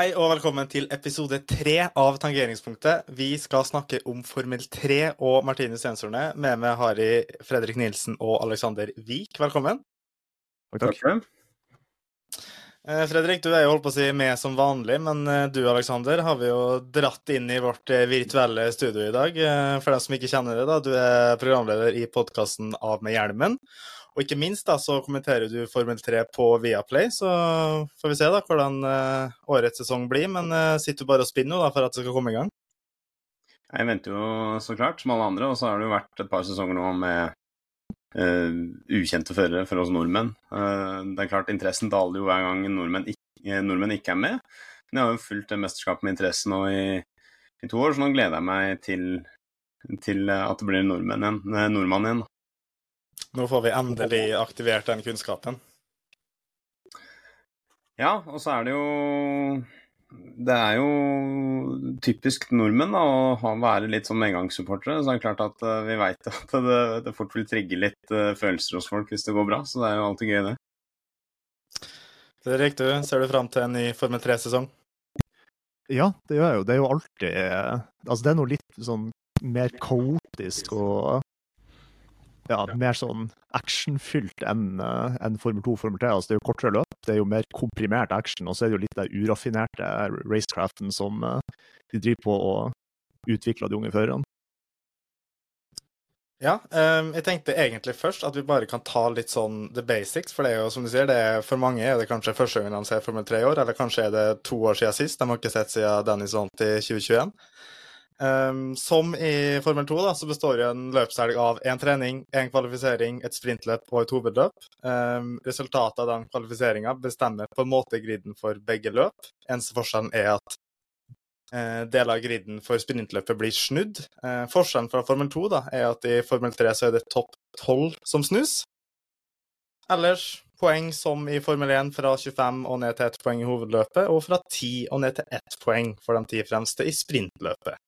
Hei og velkommen til episode tre av Tangeringspunktet. Vi skal snakke om Formel 3 og Martinus-sensorene. Med meg har jeg Fredrik Nilsen og Alexander Wiik. Velkommen. Takk Takk. Eh, Fredrik, du er jo holdt på å si med som vanlig, men eh, du Alexander, har vi jo dratt inn i vårt eh, virtuelle studio i dag. For dem som ikke kjenner det, da, du er programleder i podkasten Av med hjelmen. Og ikke minst da, så kommenterer du Formel 3 på Viaplay, så får vi se da hvordan eh, årets sesong blir. Men eh, sitter du bare og spinner da, for at det skal komme i gang? Jeg venter jo så klart, som alle andre, og så har det jo vært et par sesonger nå med uh, ukjente førere for oss nordmenn. Uh, det er klart, interessen daler jo hver gang nordmenn ikke, nordmenn ikke er med. Men jeg har jo fulgt det mesterskapet med interesse nå i, i to år, så nå gleder jeg meg til, til at det blir nordmenn igjen, nordmann igjen. Nå får vi endelig aktivert den kunnskapen. Ja, og så er det jo Det er jo typisk nordmenn da, å være litt sånn medgangssupportere. Så det er klart at eh, vi veit at det, det fort vil trigge litt eh, følelser hos folk hvis det går bra. Så det er jo alltid gøy, det. Det er riktig. Ser du fram til en ny Formel 3-sesong? Ja, det gjør jeg jo. Det er jo alltid Altså, det er noe litt sånn mer kaotisk og ja, mer sånn actionfylt enn en Formel 2 Formel 3. Altså, det er jo kortere løp, det er jo mer komprimert action, og så er det jo litt den uraffinerte racecraften som eh, de driver på å utvikle de unge førerne. Ja, um, jeg tenkte egentlig først at vi bare kan ta litt sånn the basics, for det er jo som du sier, det er, for mange er det kanskje første gangen de ser Formel 3 i år, eller kanskje er det to år siden sist, de har ikke sett siden Dennis vant i 2021. Ehm, som i Formel 2 da, så består jo en løpshelg av én trening, én kvalifisering, et sprintløp og et hovedløp. Um, resultatet av den kvalifiseringa bestemmer på en måte griden for begge løp. Eneste forskjellen er at uh, deler av griden for sprintløpet blir snudd. Uh, forskjellen fra Formel 2 da, er at i Formel 3 så er det topp 12 som snus. Ellers poeng som i Formel 1 fra 25 og ned til 1 poeng i hovedløpet, og fra 10 og ned til 1 poeng for de 10 fremste i sprintløpet.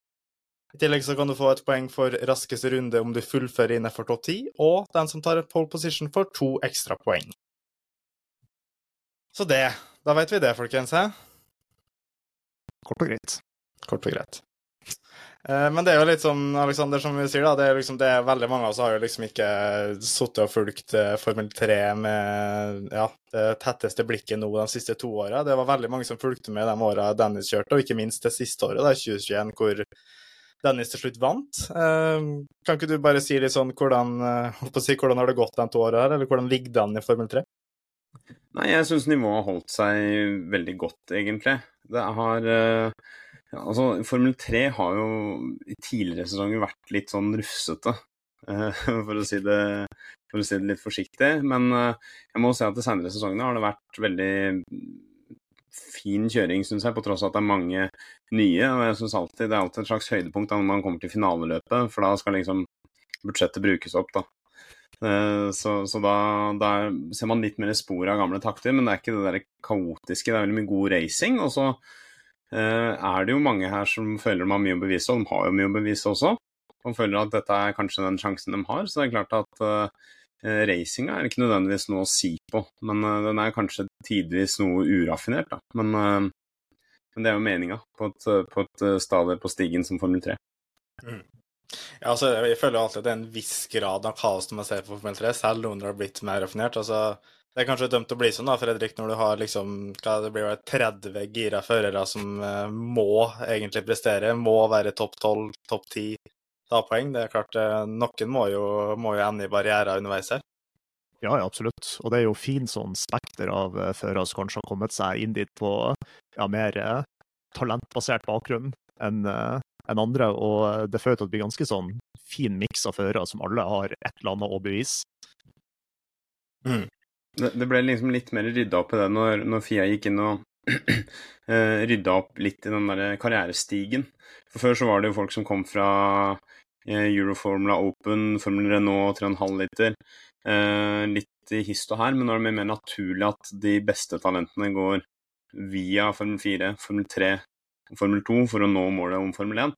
I tillegg så kan du få et poeng for raskeste runde om du fullfører innenfor topp 10, og den som tar pole position får to ekstra poeng. Så det. Da vet vi det, folkens. He? Kort og greit. Kort og greit. Eh, Men det er jo litt som Alexander som vi sier, da. Det er, liksom, det er veldig mange av oss har jo liksom ikke sittet og fulgt eh, Formel 3 med ja, det tetteste blikket nå de siste to åra. Det var veldig mange som fulgte med de åra Dennis kjørte, og ikke minst det siste året, da, 2021, hvor Dennis til slutt vant. Eh, Kan ikke du bare si litt sånn hvordan, eh, si, hvordan har det gått de to åra her, eller hvordan ligger det i Formel 3? Nei, jeg syns nivået har holdt seg veldig godt, egentlig. Det har eh, Altså, Formel 3 har jo i tidligere sesonger vært litt sånn rufsete, eh, for å si det, for å si det litt forsiktig. Men jeg må si at de senere sesongene har det vært veldig fin kjøring, syns jeg, på tross av at det er mange nye. Og jeg synes alltid det er alltid et slags høydepunkt når man kommer til finaleløpet, for da skal liksom budsjettet brukes opp, da. Eh, så, så da, da, ser man litt mer spor av gamle takter, men det er ikke det der kaotiske. Det er veldig mye god racing. Og så uh, er det jo mange her som føler de har mye å bevise, og de har jo mye å bevise også. Og føler at dette er kanskje den sjansen de har. Så det er klart at uh, racinga er ikke nødvendigvis noe å si på, men uh, den er kanskje tidvis noe uraffinert, da. Men, men det er jo meninga på et, på et stadie på stigen som Formel 3. Mm. Ja, altså, jeg føler alltid at det er en viss grad av kaos når man ser på Formel 3, selv om det har blitt mer raffinert. Altså, det er kanskje dømt å bli sånn, da, Fredrik, når du har liksom hva det blir 30 gira førere som må egentlig prestere, må være topp 12, topp 10, ta poeng. Det er klart, uh, noen må jo, må jo ende i barrierer underveis her. Ja, ja, absolutt. Og det er jo fin sånn spekter av uh, førere som kanskje har kommet seg inn dit på ja, mer talentbasert bakgrunn enn en andre. Og det fører til at det blir ganske sånn fin miks av førere som alle har et eller annet å bevise. Mm. Det, det, ble liksom litt mer rydda opp i det når, når Fia gikk inn og eh, rydda opp litt i den der karrierestigen. For Før så var det jo folk som kom fra eh, Euroformula Open, Formel Renault 3,5 liter. Eh, litt i hist og her, men nå er det mer naturlig at de beste talentene går via Formel 4, Formel 3 og Formel 2 for å nå målet om Formel 1.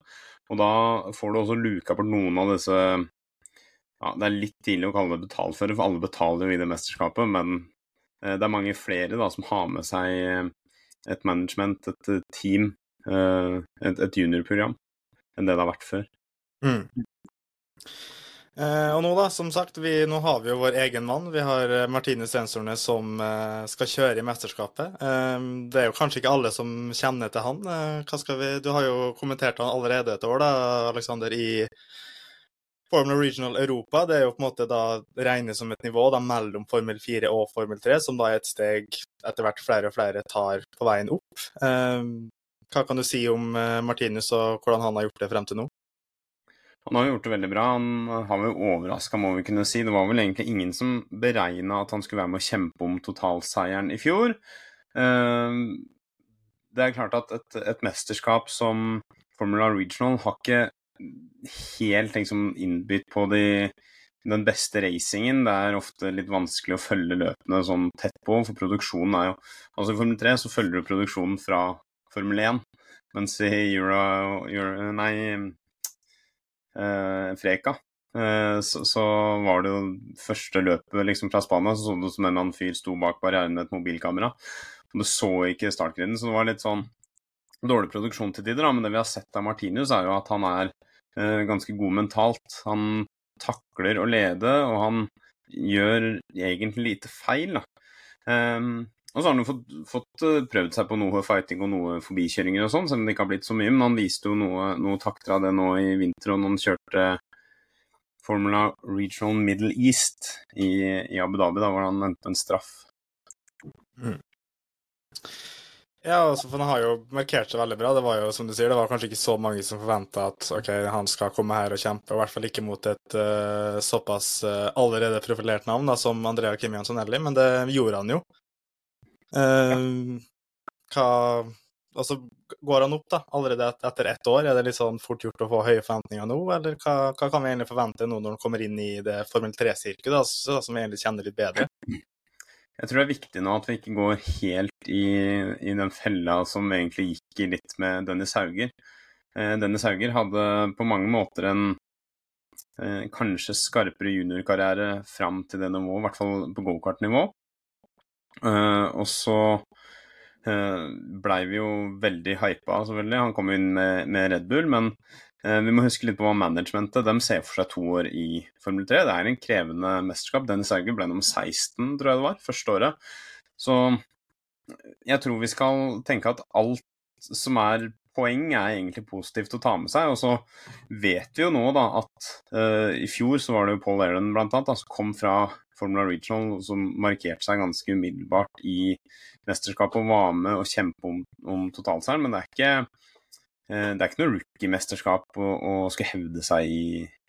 Og da får du også luka bort noen av disse ja, Det er litt tidlig å kalle det betalføre, for alle betaler jo i det mesterskapet, men eh, det er mange flere da som har med seg eh, et management, et eh, team, et, et juniorprogram, enn det det har vært før. Mm. Eh, og nå, da, som sagt, vi, nå har vi jo vår egen mann. Vi har eh, Martine Stensorne som eh, skal kjøre i mesterskapet. Eh, det er jo kanskje ikke alle som kjenner til han. Eh, vi, du har jo kommentert han allerede et år, da, Alexander, i Formula Regional Europa. Det er jo på en måte da regnes som et nivå da, mellom Formel 4 og Formel 3, som da er et steg etter hvert flere og flere tar på veien opp. Eh, hva kan du si om Martinus og hvordan han har gjort det frem til nå? Han har gjort det veldig bra. Han har vel overraska, må vi kunne si. Det var vel egentlig ingen som beregna at han skulle være med å kjempe om totalseieren i fjor. Ehm, det er klart at et, et mesterskap som Formula Regional har ikke helt liksom, innbytt på de, den beste racingen. Det er ofte litt vanskelig å følge løpene sånn tett på, for produksjonen er jo Altså i Formel 3 så følger du produksjonen fra Formel 1, mens i Euro, Euro Nei, eh, Freka. Eh, så, så, var det jo første løpet liksom fra Spania, så så det ut som en eller annen fyr sto bak barrieren med et mobilkamera. Og du så ikke startgriden, så det var litt sånn dårlig produksjon til tider. Da. Men det vi har sett av Martinus, er jo at han er eh, ganske god mentalt. Han takler å lede, og han gjør egentlig lite feil. da. Um, og så har han jo fått, fått, eh, prøvd seg på noe fighting og noe forbikjøringer og sånn, selv om det ikke har blitt så mye. Men han viste jo noe, noe takter av det nå i vinter, og han kjørte Formula Regional Middle East i, i Abu Dhabi, da hvor han endte en straff. Mm. Ja, altså, for han har jo markert seg veldig bra. Det var jo, som du sier, det var kanskje ikke så mange som forventa at ok, han skal komme her og kjempe, i hvert fall ikke mot et uh, såpass uh, allerede profilert navn da, som Andrea Kim Jansson-Elli, men det gjorde han jo. Uh, hva Altså, går han opp da, allerede etter ett år? Er det litt sånn fort gjort å få høye forventninger nå, eller hva, hva kan vi egentlig forvente nå når han kommer inn i det Formel 3-sirkuset, som vi egentlig kjenner litt bedre? Jeg tror det er viktig nå at vi ikke går helt i, i den fella som egentlig gikk i litt med Dennis Hauger. Eh, Dennis Hauger hadde på mange måter en eh, kanskje skarpere juniorkarriere fram til det nivået, i hvert fall på gokartnivå. Uh, og så uh, blei vi jo veldig hypa, selvfølgelig. Han kom inn med, med Red Bull, men uh, vi må huske litt på hva managementet De ser for seg to år i Formel 3. Det er en krevende mesterskap. Dennis Hauger ble nummer 16, tror jeg det var, første året. Så jeg tror vi skal tenke at alt som er poeng, er egentlig positivt å ta med seg. Og så vet vi jo nå da at uh, i fjor så var det jo Paul Aaron blant annet, som kom fra Formula Regional, som markerte seg ganske umiddelbart i mesterskapet og var med og kjempe om, om totalseieren. Men det er ikke, uh, det er ikke noe rookie-mesterskap å, å skulle hevde seg i,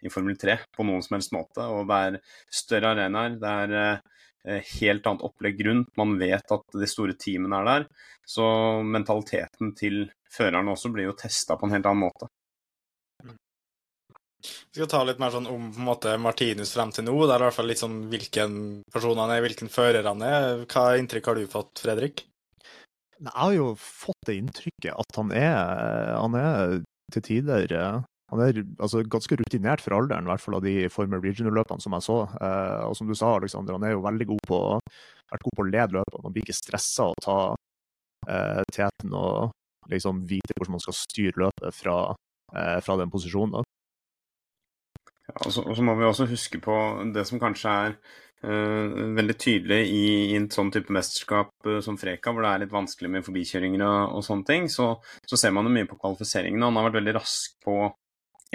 i, Formel 3 på noen som helst måte. Og det er større arenaer, det er eh, helt annet opplegg rundt. Man vet at de store teamene er der. Så mentaliteten til førerne også blir jo testa på en helt annen måte. Vi skal ta litt mer sånn om på en måte Martinus frem til nå. Det er i hvert fall litt sånn hvilken person han er, hvilken fører han er. Hva inntrykk har du fått, Fredrik? Jeg har jo fått det inntrykket at han er, han er til tider eh, han er altså, ganske rutinert for alderen, i hvert fall av de former Regional-løpene som jeg så. Eh, og som du sa, Alexander, han er jo veldig god på, vært god på å lede løpene. Han blir ikke stressa å ta eh, teten og liksom vite hvordan man skal styre løpet fra, eh, fra den posisjonen. Da. Ja, og, så, og så må vi også huske på det som kanskje er Uh, veldig tydelig i, i, en sånn type mesterskap uh, som Freka, hvor det er litt vanskelig med forbikjøringer og, og sånne ting, så, så, ser man jo mye på kvalifiseringene. Han har vært veldig rask på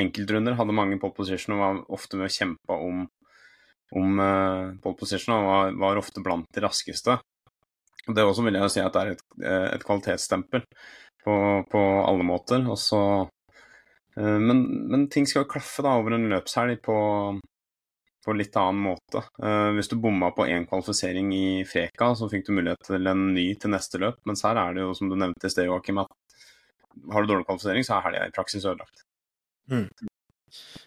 enkeltrunder, hadde mange pole position og var ofte med å kjempe om, om uh, pole position og var, var, ofte blant de raskeste. Og Det også vil jeg si at det er et, et kvalitetsstempel på, på, alle måter. Også, men, men, ting skal klaffe da over en løpshelg på på litt annen måte. Uh, hvis du bomma på én kvalifisering i Freka, så fikk du mulighet til en ny til neste løp. Mens her er det jo, som du nevnte i sted, Joakim, at har du dårlig kvalifisering, så er helga i praksis ødelagt. Mm.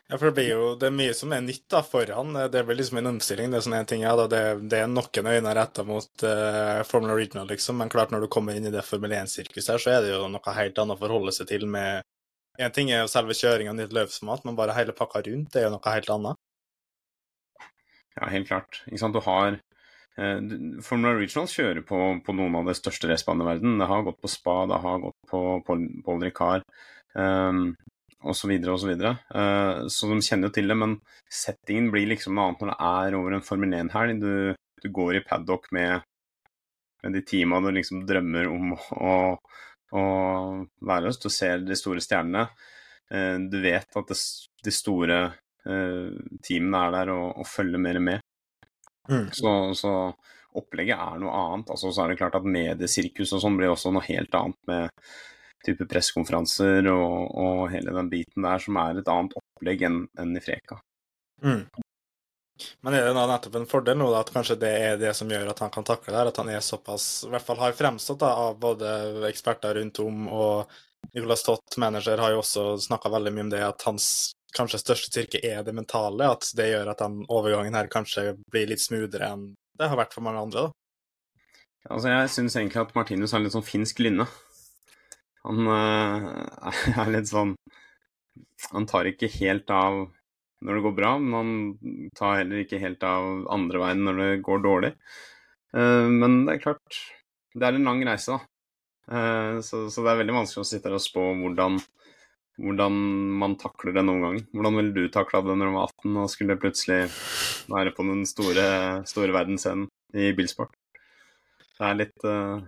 Ja, for det blir jo det er mye som er nytt da for han. Det blir liksom en omstilling. Det er sånn en ting, ja, da, det, det er noen øyne retta mot uh, Formula Regional, liksom. Men klart, når du kommer inn i det Formel 1-sirkuset her, så er det jo noe helt annet å forholde seg til med En ting er jo selve kjøringa av nytt løpsmat, men bare hele pakka rundt det er jo noe helt annet. Ja, helt klart. Ikke sant? Du har eh, Formula Regional kjører på, på, noen av de største racebanene i verden. Det har gått på Spa, det har gått på Paul, osv. osv. Uh, så de kjenner jo til det, men settingen blir liksom noe annet når det er over en Formel 1-helg. Du, du, går i paddock med, med de teama du liksom drømmer om å, å være hos. Du ser de store stjernene. Uh, du vet at det, de store Eh, teamene er der og, og følger mer med. Mm. Så, så, opplegget er noe annet. Altså, så er det klart at mediesirkus og sånn blir også noe helt annet med type pressekonferanser og, og, hele den biten der, som er et annet opplegg enn, enn i Freka. Mm. Men er det da nettopp en fordel nå da, at kanskje det er det som gjør at han kan takle det her, at han er såpass, i hvert fall har fremstått da, av både eksperter rundt om og Nicolas Tott, manager, har jo også snakka veldig mye om det, at hans kanskje største styrke er det mentale. At det gjør at den overgangen her kanskje blir litt smoothere enn det har vært for mange andre. da. Altså, Jeg syns egentlig at Martinus har litt sånn finsk lynne. Han uh, er litt sånn Han tar ikke helt av når det går bra, men han tar heller ikke helt av andre veien når det går dårlig. Uh, men det er klart, det er en lang reise, da. Uh, så, så, det er veldig vanskelig å sitte her og spå hvordan hvordan man takler det noen gang. Hvordan ville du takla det når du var 18 og skulle plutselig være på den store, store verdensscenen i bilsport? Det er litt uh...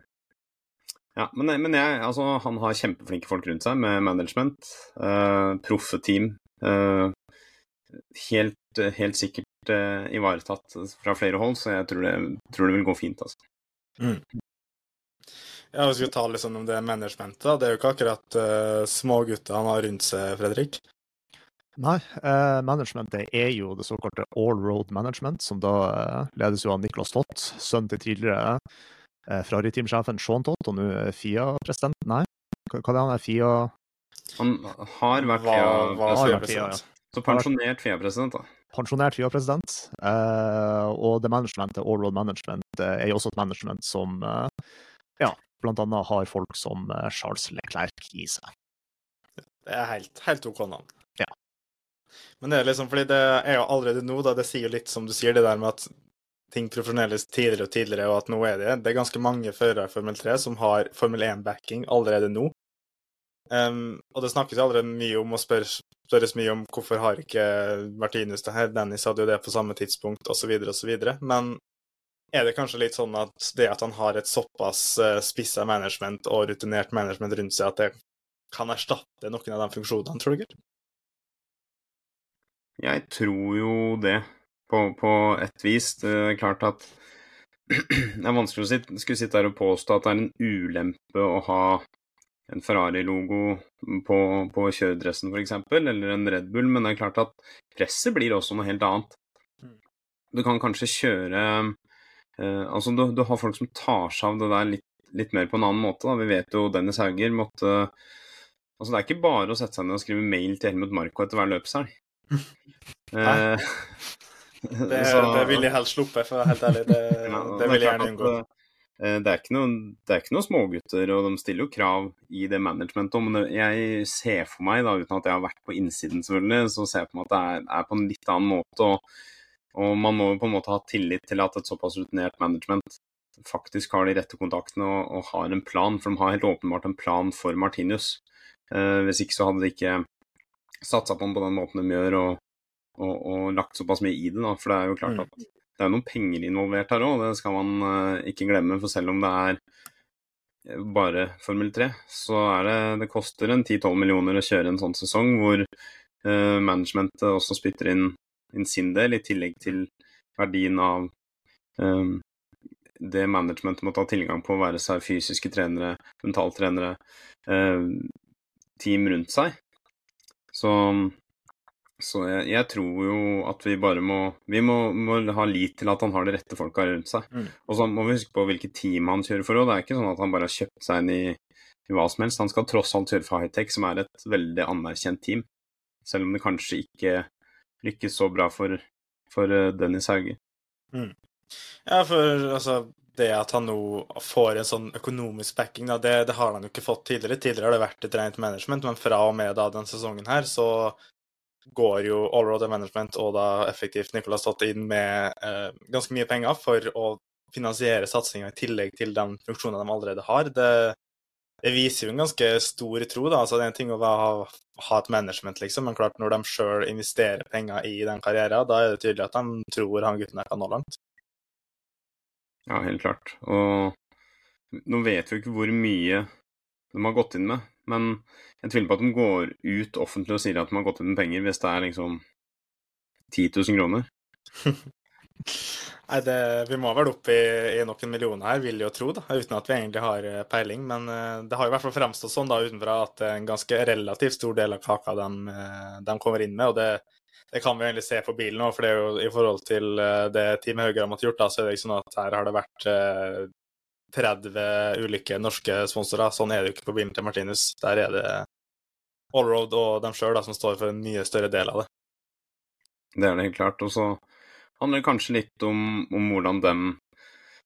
Ja, men, men jeg, altså, han har kjempeflinke folk rundt seg med management. Uh, proffe team. Uh, helt, helt, sikkert ivaretatt fra flere hold, så jeg tror det, tror det vil gå fint. altså. Mm. Ja, Vi skal ta litt sånn om det managementet, det er jo ikke akkurat uh, smågutter han har rundt seg, Fredrik? Nei, eh, managementet er jo det såkalte all road management, som da eh, ledes jo av Niklas Tott, sønnen til tidligere uh, Ferrari-teamsjefen Sean Tott, og nå FIA-president. Nei, hva, er det han er? FIA Han har vært FIA-president. Ja. Så pensjonert FIA-president, da. Pensjonert FIA-president. Uh, og det managementet, all road management, er jo også et management som ja, bl.a. har folk som eh, Charles Leclerc i seg. Det er helt, helt OK navn. Ja. Men det er liksom fordi det er jo allerede nå, da, det sier jo litt som du sier, det der med at ting profesjonelles tidligere og tidligere, og at nå er det Det er ganske mange førere i Formel 3 som har Formel 1-backing allerede nå. Um, og det snakkes allerede mye om, og spørres, spørres mye om hvorfor har ikke Martinus det her, Dennis hadde jo det på samme tidspunkt, osv., osv. Men er det kanskje litt sånn at det at han har et såpass uh, spissa management og rutinert management rundt seg, at det kan erstatte noen av de funksjonene, tror du? Jeg tror jo det, på, på et vis. Det er klart at det er vanskelig å sitte, skulle sitte her og påstå at det er en ulempe å ha en Ferrari-logo på, på kjøredressen f.eks., eller en Red Bull, men det er klart at presset blir også noe helt annet. Mm. Du kan kanskje kjøre eh, Altså, du, du, har folk som tar seg av det der litt, litt mer på en annen måte. Da. Vi vet jo Dennis Hauger måtte Altså, det er ikke bare å sette seg ned og skrive mail til Helmut Marko etter hver løpshelg. eh, det, det vil jeg helst sluppe, for å være helt ærlig. Det, ja, det vil jeg gjerne unngå. Eh, det er, ikke noen, det er ikke noen smågutter, og de stiller jo krav i det managementet. Men jeg ser for meg, da, uten at jeg har vært på innsiden, selvfølgelig, så ser jeg på meg at det er, er på en litt annen måte. Og, og, man må jo på en måte ha tillit til at et såpass rutinert management faktisk har de rette kontaktene og, og har en plan. For de har helt åpenbart en plan for Martinius. Eh, hvis ikke så hadde de ikke satsa på ham på den måten de gjør, og, og, og, lagt såpass mye i det. da, For det er jo klart mm. at det er noen penger involvert her òg, det skal man uh, ikke glemme. For selv om det er eh, bare Formel 3, så er det Det koster en 10-12 millioner å kjøre en sånn sesong hvor uh, managementet også spytter inn, inn, sin del, i tillegg til verdien av um, det managementet må ta tilgang på, være seg fysiske trenere, mentaltrenere, uh, team rundt seg. Så, så jeg, jeg, tror jo at vi bare må Vi må, må, ha lit til at han har de rette folka rundt seg. Mm. Og så må vi huske på hvilket team han kjører for òg. Det er ikke sånn at han bare har kjøpt seg inn i, i hva som helst. Han skal tross alt kjøre for Hightech, som er et veldig anerkjent team. Selv om det kanskje ikke lykkes så bra for, for eh, Dennis Hauge. Mm. Ja, for altså det at han nå får en sånn økonomisk backing, da, det, det, har han jo ikke fått tidligere. Tidligere har det vært et rent management, men fra og med da den sesongen her så går jo Allroad Management og da effektivt Nicolas Tott inn med eh, ganske mye penger for å finansiere satsinga i tillegg til den funksjonen de allerede har. Det, det, viser jo en ganske stor tro. da, altså Det er en ting å ha, ha et management, liksom, men klart når de sjøl investerer penger i den karrieren, da er det tydelig at de tror han gutten her kan nå langt. Ja, helt klart. Og nå vet vi jo ikke hvor mye de har gått inn med, men jeg tviler på at de går ut offentlig og sier at de har gått ut med penger hvis det er liksom 10 000 kroner. Nei, det, Vi må vel opp i, i, noen millioner her, vil jeg jo tro, da, uten at vi egentlig har eh, peiling. Men uh, det har i hvert fall fremstått sånn da utenfra at en ganske relativt stor del av kaka de, uh, de kommer inn med. og det, det kan vi egentlig se på bilen òg, for det er jo i forhold til eh, det Team Høyre har måttet gjort, så er det ikke sånn at her har det vært 30 eh, ulike norske sponsorer. Sånn er det jo ikke på bilen til Martinus. Der er det Allroad og dem sjøl som står for en mye større del av det. Det er det helt klart. Og så handler det kanskje litt om, om hvordan de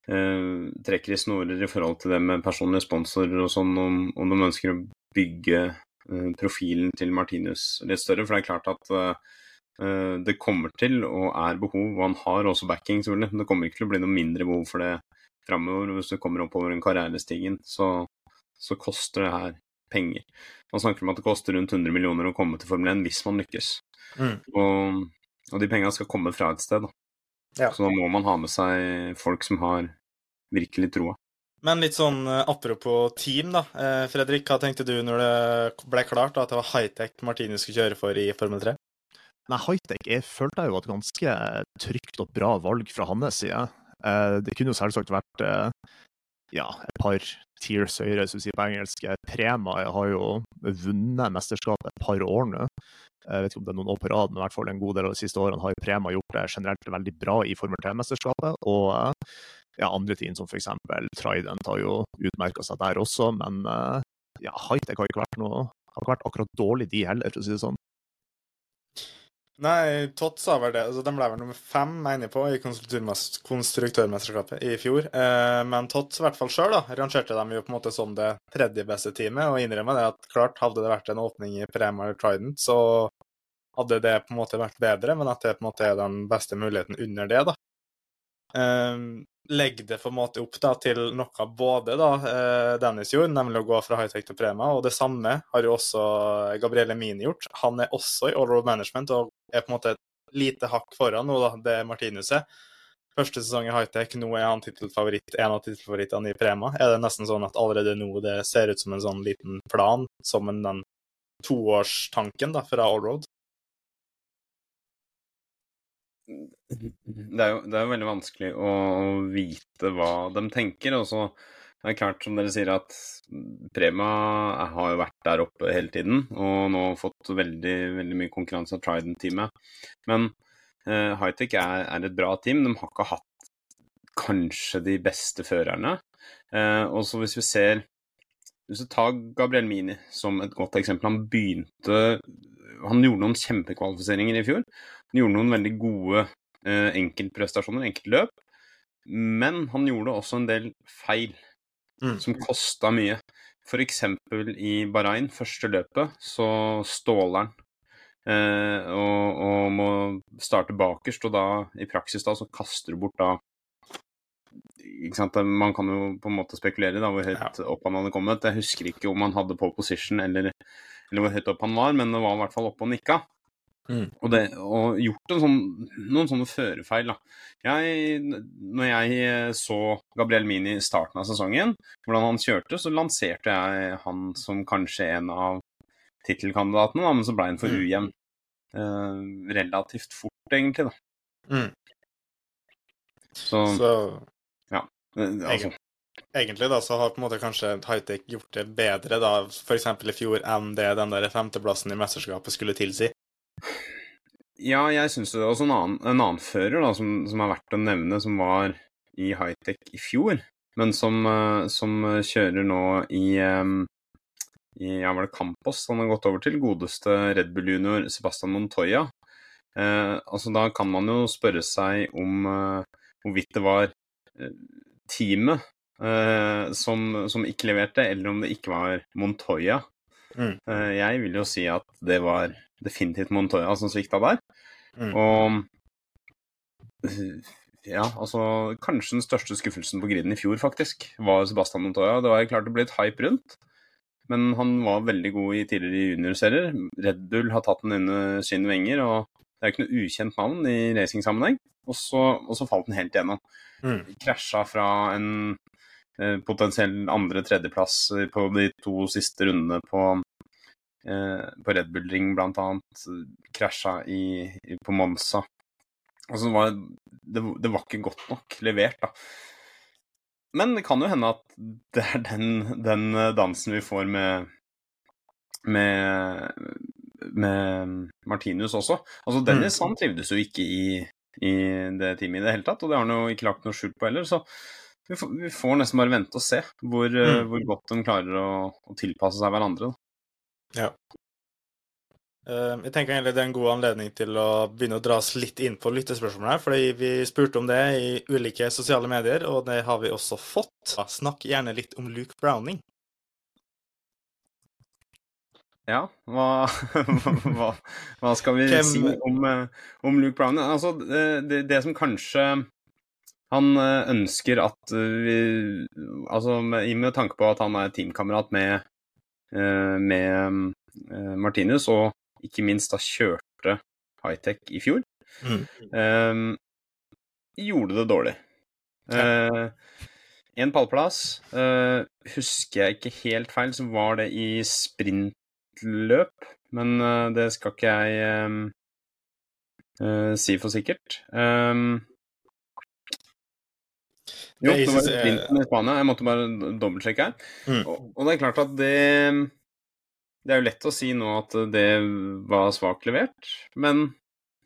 eh, trekker i snorer i forhold til det med personlige sponsorer og sånn, om, om de ønsker å bygge eh, profilen til Martinus litt større. For det er klart at eh, Eh, det kommer til og er behov, og han har også backing, selvfølgelig. Men det kommer ikke til å bli noe mindre behov for det framover. Hvis du kommer oppover den karrierestigen, så, så koster det her penger. Man snakker om at det koster rundt 100 millioner å komme til Formel 1 hvis man lykkes. Mm. Og, og, de pengene skal komme fra et sted. Da. Ja. Så da må man ha med seg folk som har virkelig troa. Men litt sånn eh, apropos team, da. Eh, Fredrik, hva tenkte du når det ble klart da, at det var high-tech Martini skulle kjøre for i Formel 3? Nei, Hightech jeg følte jeg jo et ganske trygt og bra valg fra hans side. Eh, det kunne jo selvsagt vært eh, ja, et par tears høyere, som sier på engelsk. Prema har jo vunnet mesterskapet et par år nå. Jeg vet ikke om det er noen år på rad, men i hvert fall en god del av de siste årene har Prema gjort det generelt veldig bra i Formel 3-mesterskapet. Og ja, andre team som f.eks. Trident har jo utmerka seg der også, men ja, Hightech har ikke vært noe har ikke vært akkurat dårlig, de heller, for å si det sånn. Nei, Tott sa vel det. Altså, de ble vel nummer fem, mener jeg på, i konstruktørmesterskapet i fjor. Eh, men Tott, i hvert fall sjøl, rangerte dem jo på en måte som det tredje beste teamet, og innrømmer det at klart, hadde det vært en åpning i Premier Trident, så hadde det på en måte vært bedre, men at det på en måte er den beste muligheten under det, da. Eh, legger det på en måte opp da, til noe både da, eh, Dennis gjorde, nemlig å gå fra high-tech til Prema, og det samme har jo også Gabriele Mini gjort. Han er også i all-road management og er på en måte et lite hakk foran nå, da, det er Martinuset. Første sesong i high-tech, nå er han tittelfavoritt, en av tittelfavorittene i Prema. Er det nesten sånn at allerede nå det ser ut som en sånn liten plan, som en den toårstanken da, fra allroad? det er, jo, det er jo veldig vanskelig å vite hva de tenker. og så det er klart, som dere sier, at Prema har jo vært der oppe hele tiden, og nå fått veldig, veldig mye konkurranse av Trident-teamet. Men eh, Hightech er, er, et bra team. De har ikke hatt kanskje de beste førerne. Eh, og så hvis vi ser Hvis du tar Gabriel Mini som et godt eksempel. Han begynte Han gjorde noen kjempekvalifiseringer i fjor. Han gjorde noen veldig gode eh, enkeltprestasjoner, enkeltløp. Men han gjorde også en del feil Mm. som kosta mye. F.eks. i Bahrain, første løpet, så ståler han. Eh, og, og må starte bakerst, og da i praksis da så kaster du bort da sant? Man kan jo på en måte spekulere da hvor høyt opp han hadde kommet. Jeg husker ikke om han hadde pole position eller, eller hvor høyt opp han var, men det var i hvert fall oppe og nikka. Mm. Og, det, og gjort en sånn, noen sånne førefeil. Da. Jeg, når jeg eh, så Gabriel Mini i starten av sesongen, hvordan han kjørte, så lanserte jeg han som kanskje en av tittelkandidatene, men så ble han for Mm. ujevn. Eh, relativt fort, egentlig. da. Mm. Så, Så ja. altså, egentlig da, så har på en måte kanskje Hightech gjort det bedre da, f.eks. i fjor, enn det den der femteplassen i mesterskapet skulle tilsi. Ja, jeg syns det er også en annen, en annen fører da, som, som er verdt å nevne, som var i high-tech i fjor, men som, eh, som kjører nå i, i ja, var det Campos han har gått over til, godeste Red Bull junior Sebastian Montoya. Eh, altså Da kan man jo spørre seg om eh, hvorvidt det var eh, teamet eh, som, som ikke leverte, eller om det ikke var Montoya. Mm. Eh, jeg vil jo si at det var definitivt Montoya som svikta der. Mm. Og ja, altså Kanskje den største skuffelsen på griden i fjor, faktisk, var Sebastian Montoya. Det var klart det ble et hype rundt, men han var veldig god i tidligere juniorserier. Red Bull har tatt den under sine vinger, og det er ikke noe ukjent navn i racingsammenheng. Og så, og så falt den helt igjennom. Mm. Krasja fra en eh, potensiell andre-tredjeplass på de to siste rundene på, på Red Bull Ring, annet. Krasja i, på Monza. Altså, det, var, det, det var ikke godt nok levert, da. Men det kan jo hende at det er den, den dansen vi får med med, med Martinus også. Altså, Dennis han trivdes jo ikke i, i det teamet i det hele tatt, og det har han jo ikke lagt noe skjul på heller. Så vi får, vi får nesten bare vente og se hvor, mm. hvor godt de klarer å, å tilpasse seg hverandre. Da. Ja. Eh, jeg tenker egentlig det er en god anledning til å begynne å dra oss litt inn på lyttespørsmålene. fordi vi spurte om det i ulike sosiale medier, og det har vi også fått. Snakk gjerne litt om Luke Browning. Ja, hva, hva, hva skal vi Hvem- si om, eh, om Luke Browning? Altså, det, det, det som kanskje han eh, ønsker at eh, vi Altså med, i med tanke på at han er teamkamerat med, med eh, Martinus, og ikke minst da kjørte high-tech i fjor, Mm. eh, gjorde det dårlig. Eh, en pallplass. Eh, husker jeg ikke helt feil, så var det i sprintløp, men eh, det skal ikke jeg eh, eh, si for sikkert. Um, jo, det var synes, eh, sprinten i Spania. Jeg måtte bare dobbeltsjekke her. Mm. Og, og det er klart at det Det er jo lett å si nå at det var svakt levert, men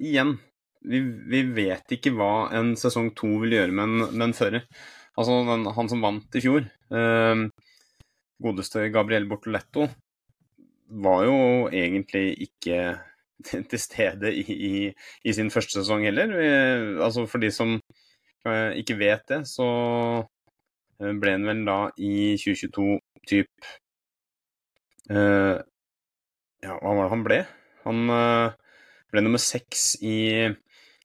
igjen vi, vi vet ikke hva en sesong to vil gjøre med en, med en fører. Altså den, han som vant i fjor, eh, godeste Gabriel Bortoletto, var jo egentlig ikke til stede i, i, i sin første sesong heller. Vi, altså For de som ikke vet det, så eh, ble han vel da i 2022 typ uh, Ja, hva var det han ble? Han uh, ble nummer seks i,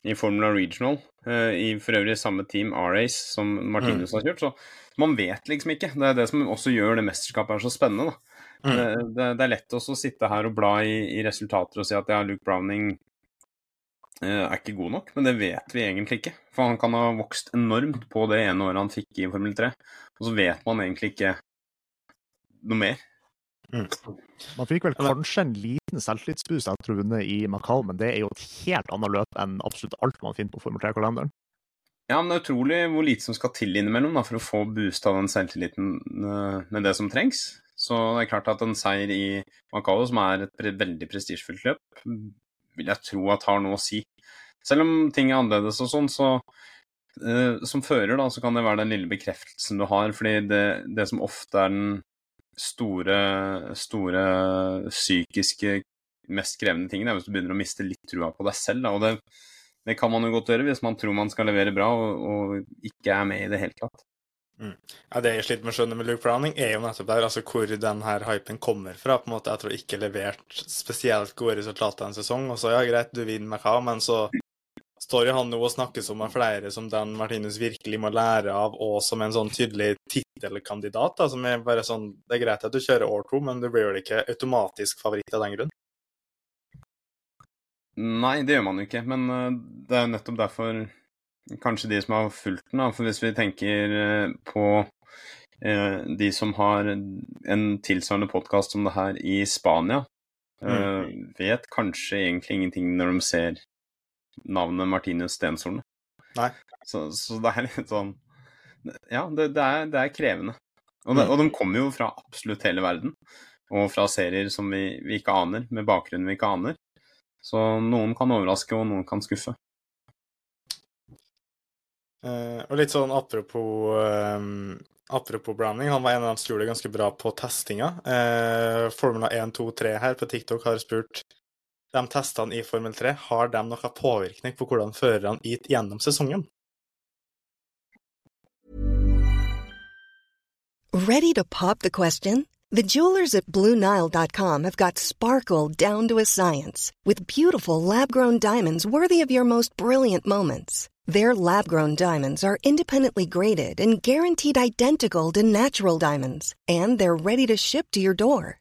i Formula Regional. uh, I for øvrig samme team, R-Race, som Martinus har kjørt. Så man vet liksom ikke. Det er det som også gjør det mesterskapet her så spennende. da. Mm. Det, det, det er lett også å sitte her og bla i, i resultater og si at ja, Luke Browning er ikke god nok, men det vet vi egentlig ikke. For han kan ha vokst enormt på det ene året han fikk i Formel 3, og så vet man egentlig ikke noe mer. Man fikk vel kanskje en liten selvtillitsboost etter å ha vunnet i Macau, men det er jo et helt annet løp enn absolutt alt man finner på Formel 3-kalenderen. Ja, men det er utrolig hvor lite som skal til innimellom da, for å få boosta den selvtilliten eh, med det som trengs. Så det er klart at en seier i Macau, som er et veldig prestisjefullt løp, vil jeg tro at har noe å si. Selv om ting er annerledes og sånn, så uh, som fører, da, så kan det være den lille bekreftelsen du har. fordi det, det som ofte er den store, store psykiske, mest krevende tingen, er hvis du begynner å miste litt trua på deg selv. Da, og det, det, kan man jo godt gjøre hvis man tror man skal levere bra og, og ikke er med i det hele tatt. Mm. Ja, Det jeg sliter med å skjønne med Luke Browning, er jo nettopp der, altså hvor den her hypen kommer fra. på en måte, Jeg tror ikke levert spesielt gode resultater en sesong. og så ja, greit, du vinner med hva, men så står jo han nå og snakkes om av flere som den Martinus virkelig må lære av, og som en sånn tydelig tittelkandidat. som er bare sånn, Det er greit at du kjører år to, men du blir vel ikke automatisk favoritt av den grunn? Nei, det gjør man jo ikke, men uh, det er jo nettopp derfor kanskje de som har fulgt den. Da. For hvis vi tenker uh, på uh, de som har en tilsvarende podkast som det her i Spania, mm. vet kanskje egentlig ingenting når de ser navnet Martinus Stenshorn. Nei. Så, så, det er litt sånn Ja, det, det, er, det er, krevende. Og, det, mm. og, de kommer jo fra absolutt hele verden. Og fra serier som vi, vi ikke aner, med bakgrunn vi ikke aner. Så noen kan overraske, og noen kan skuffe. Uh, og litt sånn apropos um, Apropos Browning, han var en av dem som gjorde det ganske bra på testinga. Uh, Formula 1, 2, 3 her på TikTok har spurt de testene i Formel 3, har de noe påvirkning på hvordan førerne gikk gjennom sesongen? Ready to pop the question? The jewelers at BlueNile.com have got sparkle down to a science with beautiful lab-grown diamonds worthy of your most brilliant moments. Their lab-grown diamonds are independently graded and guaranteed identical to natural diamonds, and they're ready to ship to your door.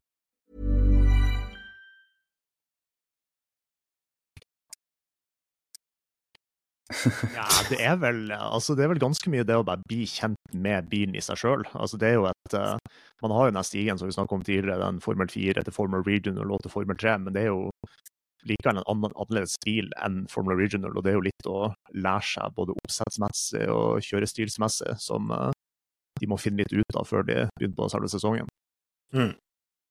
Ja, det er, vel, altså det er vel ganske mye det å bare bli kjent med bilen i seg sjøl. Altså det er jo et uh, Man har jo den stigen som vi snakket om tidligere, den Formel 4 til Formel Regional og til Formel 3, men det er jo likevel en annen, annerledes stil enn Formel Regional, og det er jo litt å lære seg både oppsettsmessig og kjørestilsmessig som uh, de må finne litt ut av før de begynner på selve sesongen. Mm.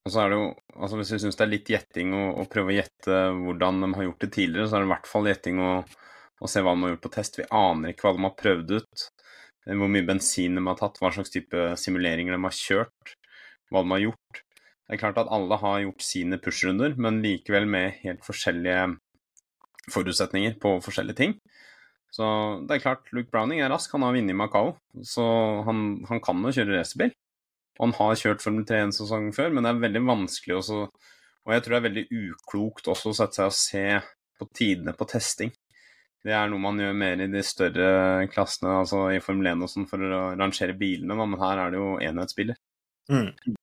Og så er det jo, altså Hvis vi syns det er litt gjetting å, prøve å gjette hvordan de har gjort det tidligere, så er det i hvert fall gjetting å, å se hva de har gjort på test. Vi aner ikke hva de har prøvd ut. Eh, hvor mye bensin de har tatt, hva slags type simuleringer de har kjørt, hva de har gjort. Det er klart at alle har gjort sine pushrunder, men likevel med helt forskjellige forutsetninger på forskjellige ting. Så det er klart, Luke Browning er rask, han har vunnet i Macau, så han, han kan jo kjøre racerbil. Han har kjørt Formel 3 en sesong før, men det er veldig vanskelig også Og jeg tror det er veldig uklokt også å sette seg og se på tidene på testing. Det er noe man gjør mer i de større klassene, altså i Formel 1 og sånn, for å rangere bilene, men her er det jo enhetsbiler. Mm.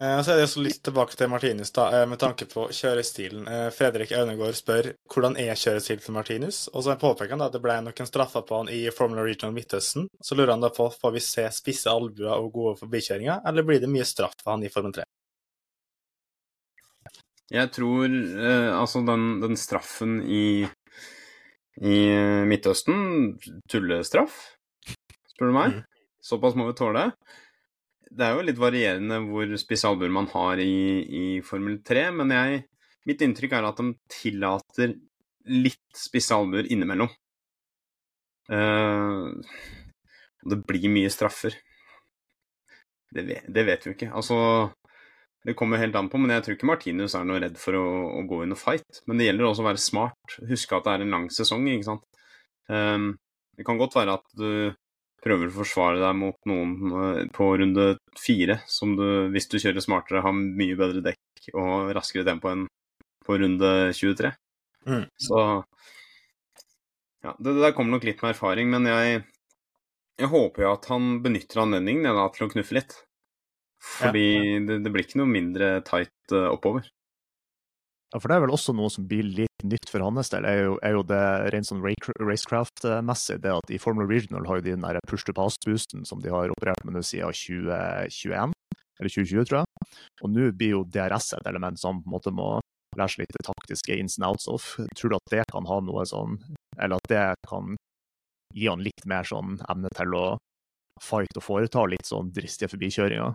Eh, så er det også litt tilbake til Martinus, da, eh, med tanke på kjørestilen. Eh, Fredrik Aunegård spør hvordan er kjørestilen til Martinus, og så påpeker han at det ble noen straffer på han i Formula Regional Midtøsten. Så lurer han da på får vi se spisse albuer og gode forbikjøringer, eller blir det mye straff for han i Formel 3? Jeg tror eh, altså den, den, straffen i, i Midtøsten Tullestraff, spør du meg. Mm. Såpass må vi tåle. Det er jo litt varierende hvor spisse albuer man har i, i, Formel 3, men jeg, mitt inntrykk er at de tillater litt spisse albuer innimellom. Uh, det blir mye straffer. Det vet, det vet vi ikke. Altså det kommer helt an på, men jeg tror ikke Martinus er noe redd for å, å gå under fight. Men det gjelder også å være smart. Huske at det er en lang sesong, ikke sant. Um, det kan godt være at du prøver å forsvare deg mot noen uh, på runde fire, som du, hvis du kjører smartere, har mye bedre dekk og raskere tempo enn på runde 23. Mm. Så ja, det, det, der kommer nok litt med erfaring, men jeg, jeg håper jo at han benytter anledningen da, til å knuffe litt. Fordi ja. det, det, blir ikke noe mindre tight uh, oppover. Ja, for det er vel også noe som blir litt nytt for hans del, er jo, er jo det rent sånn racecraft-messig. Det at i Formula Regional har jo de den der push to pass-boosten som de har operert med nå siden 2021, eller 2020, tror jeg. Og nå blir jo DRS et element som på en måte må lære seg litt taktiske ins and outs of. Tror du at det kan ha noe sånn, eller at det kan gi han litt mer sånn evne til å fight og foreta litt sånn dristige forbikjøringer?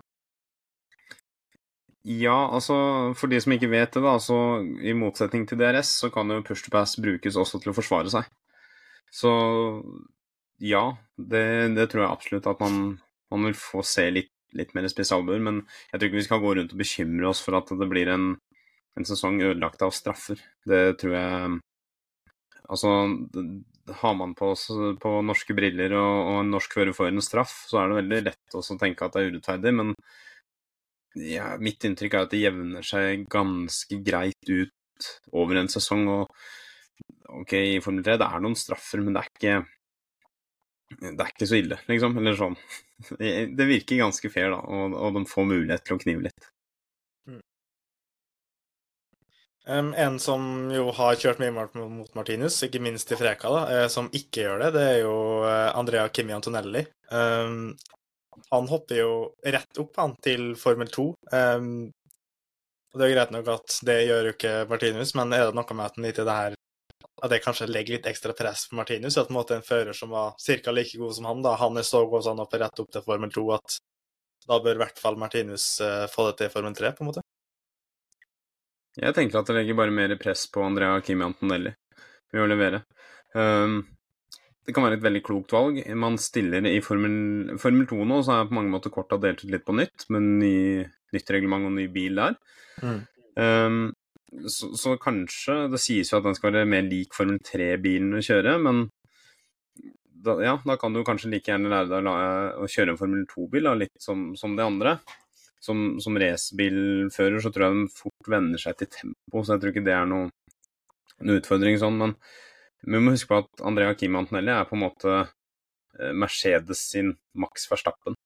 Ja, altså for de som ikke vet det, da, så i motsetning til DRS, så kan jo push to pass brukes også til å forsvare seg. Så ja, det, det tror jeg absolutt at man, man vil få se litt, litt mer spesialbør. Men jeg tror ikke vi skal gå rundt og bekymre oss for at det blir en, en sesong ødelagt av straffer. Det tror jeg Altså, har man på, på norske briller og, og, en norsk fører får en straff, så er det veldig lett å tenke at det er urettferdig. Men ja, mitt inntrykk er at det jevner seg ganske greit ut over en sesong. Og OK, i Formel 3 det er noen straffer, men det er ikke det er ikke så ille, liksom. Eller sånn. Det virker ganske fair, da, og, og de får mulighet til å knive litt. Um, en som jo har kjørt mye mot Martinus, ikke minst i Freka, da, eh, som ikke gjør det, det er jo eh, Andrea Kimi Antonelli. Um, han hopper jo rett opp han, til Formel 2. Um, og Det er greit nok at det gjør jo ikke Martinus, men er det noe med at, det her, at det kanskje legger litt ekstra press på Martinus? At en måte en fører som var ca. like god som han, da, han er så god som han hopper rett opp til Formel 2 at da bør i hvert fall Martinus uh, få det til Formel 3, på en måte? Jeg tenker at det legger bare mer press på Andrea Kimi Antonelli ved å levere. Um, det kan være et veldig klokt valg. Man stiller i Formel, Formel 2 nå, så er på mange måter korta delt ut litt på nytt, med ny, nytt reglement og ny bil der. Mm. Um, så, så, kanskje Det sies jo at den skal være mer lik Formel 3-bilen å kjøre, men da, ja, da kan du kanskje like gjerne lære deg å, å kjøre en Formel 2-bil, litt som, som det andre som, som racerbilfører så tror jeg de fort venner seg til tempo, så jeg tror ikke det er noen noe utfordring sånn. Men vi må huske på at Andrea Kim Antonelli er på en måte eh, Mercedes sin Max Verstappen.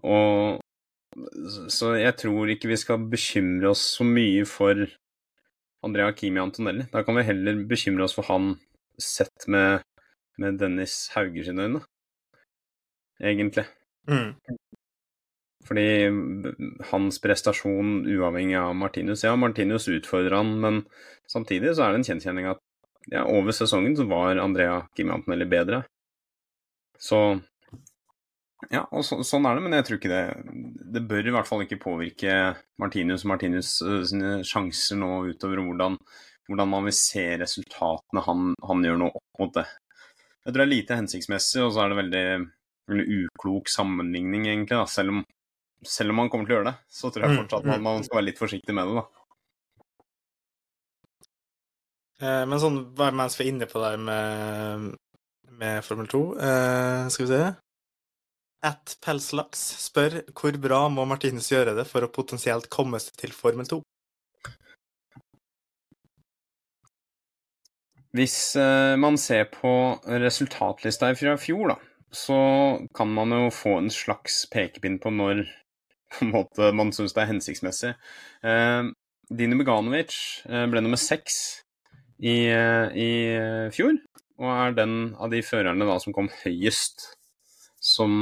Og så jeg tror ikke vi skal bekymre oss så mye for Andrea Kimi Antonelli. Da kan vi heller bekymre oss for han sett med, med Dennis Hauger sine øyne, egentlig. Mm. Fordi hans prestasjon uavhengig av Martinus Ja, Martinus utfordrer han, men samtidig så er det en kjensgjerning at ja, over sesongen så var Andrea Kimantinelli bedre. Så ja, og så, sånn er det, men jeg tror ikke det Det bør i hvert fall ikke påvirke Martinus og Martinus uh, sine sjanser nå utover hvordan, hvordan man vil se resultatene han, han, gjør nå opp mot det. Jeg tror det er lite hensiktsmessig, og så er det veldig, veldig uklok sammenligning, egentlig. Da. Selv om selv om man kommer til å gjøre det, så tror jeg mm, fortsatt man, mm. man skal være litt forsiktig med det, da. Eh, men sånn, mens vi er inne på det med, med Formel 2, eh, skal vi se At Pelslaks spør hvor bra må Martinus gjøre det for å potensielt komme seg til Formel 2? Hvis eh, man ser på resultatlista fra fjor, da, så kan man jo få en slags pekepinn på når på en måte man syns det er hensiktsmessig. Eh, Dino Beganovic eh, ble nummer seks i, eh, i, fjor, og er den av de førerne da som kom høyest som,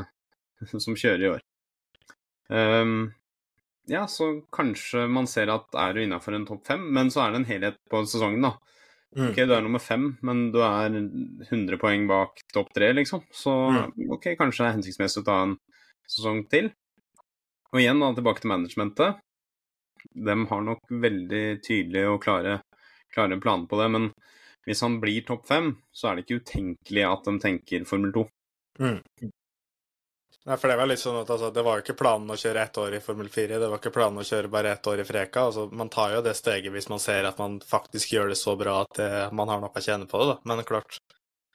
som kjører i år. Um, ja, så kanskje man ser at er du innafor en topp fem, men så er det en helhet på sesongen, da. Mm. Ok, du er nummer fem, men du er 100 poeng bak topp tre, liksom. Så mm. ok, kanskje det er hensiktsmessig å ta en sesong til. Og igjen, da, tilbake til managementet. De har nok veldig tydelige og klare, klare planer på det. Men hvis han blir topp fem, så er det ikke utenkelig at de tenker Formel 2. Mm. Nei, for Det var litt sånn at altså, det var jo ikke planen å kjøre ett år i Formel 4, det var ikke planen å kjøre bare ett år i Freka. Altså, man tar jo det steget hvis man ser at man faktisk gjør det så bra at det, man har noe å tjene på det. da. Men klart,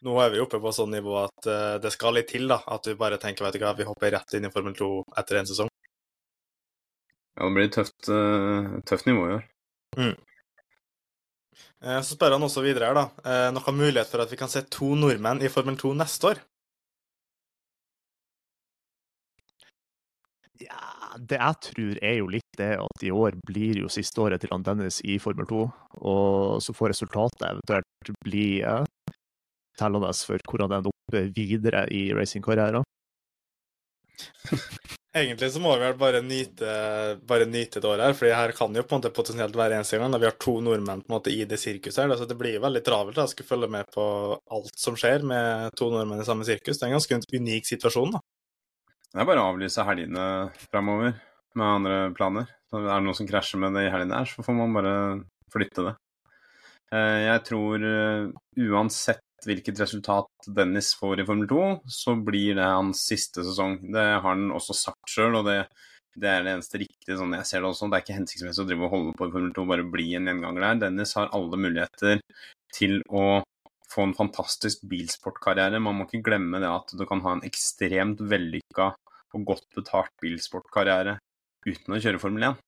nå er vi oppe på sånn nivå at uh, det skal litt til da, at du bare tenker vet du hva, vi hopper rett inn i Formel 2 etter en sesong. Ja, det blir tøft, uh, tøft nivå i år. Mm. Eh, så spør han også videre her, da. Eh, Noen mulighet for at vi kan se to nordmenn i Formel 2 neste år? Ja, det jeg tror er jo litt det at i år blir jo siste året til Dennis i Formel 2. Og så får resultatet eventuelt bli eh, tellende for hvordan det ender opp videre i racingkarrieren. Egentlig så må vi vel bare nyte, bare nyte det året her, for her kan jo på en måte potensielt være eneste gang da vi har to nordmenn på en måte i det sirkuset her. så det blir veldig travelt da, å skulle følge med på alt som skjer med to nordmenn i samme sirkus. Det er en ganske unik situasjon, da. Det er bare å avlyse helgene framover med andre planer. Er det noe som krasjer med det i helgene her, så får man bare flytte det. Eh, jeg tror uh, uansett hvilket resultat Dennis får i Formel 2, så blir det hans siste sesong. Det har han også sagt sjøl, og det, det, er det eneste riktige sånn jeg ser det også. Det er ikke hensiktsmessig å drive og holde på i Formel 2 bare bli en gjenganger der. Dennis har alle muligheter til å få en fantastisk bilsportkarriere. Man må ikke glemme det at du kan ha en ekstremt vellykka og godt betalt bilsportkarriere uten å kjøre Formel 1.